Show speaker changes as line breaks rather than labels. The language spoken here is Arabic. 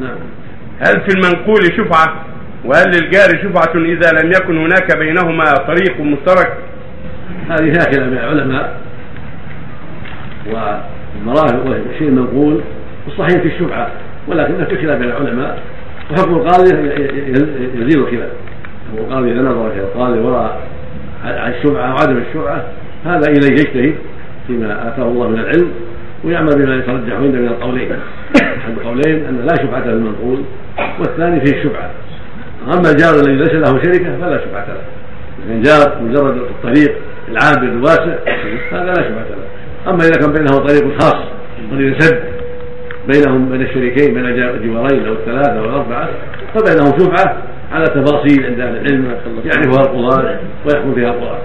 نعم.
هل في المنقول شفعة؟ وهل للجار شفعة إذا لم يكن هناك بينهما طريق مشترك؟
هذه فيها كلام العلماء والمراهق والشيء المنقول الصحيح في الشفعة ولكن في خلاف بين العلماء. وحكم القاضي يزيل الخلاف القاضي إذا نظر إلى القاضي وراء الشفعة وعدم الشفعة هذا إليه يجتهد فيما آتاه الله من العلم. ويعمل بما يترجح عنده من القولين. أحد القولين أن لا شفعه في المنقول والثاني فيه الشفعه أما الجار الذي ليس له شركة فلا شفعه له. اذا جار مجرد الطريق العابر الواسع هذا لا شفعه له. أما إذا كان بينه طريق خاص طريق سد بينهم بين الشريكين بين الجوارين أو الثلاثة أو الأربعة فبينهم شفعه على تفاصيل عند أهل العلم يعرفها القضاة ويحكم فيها القضاه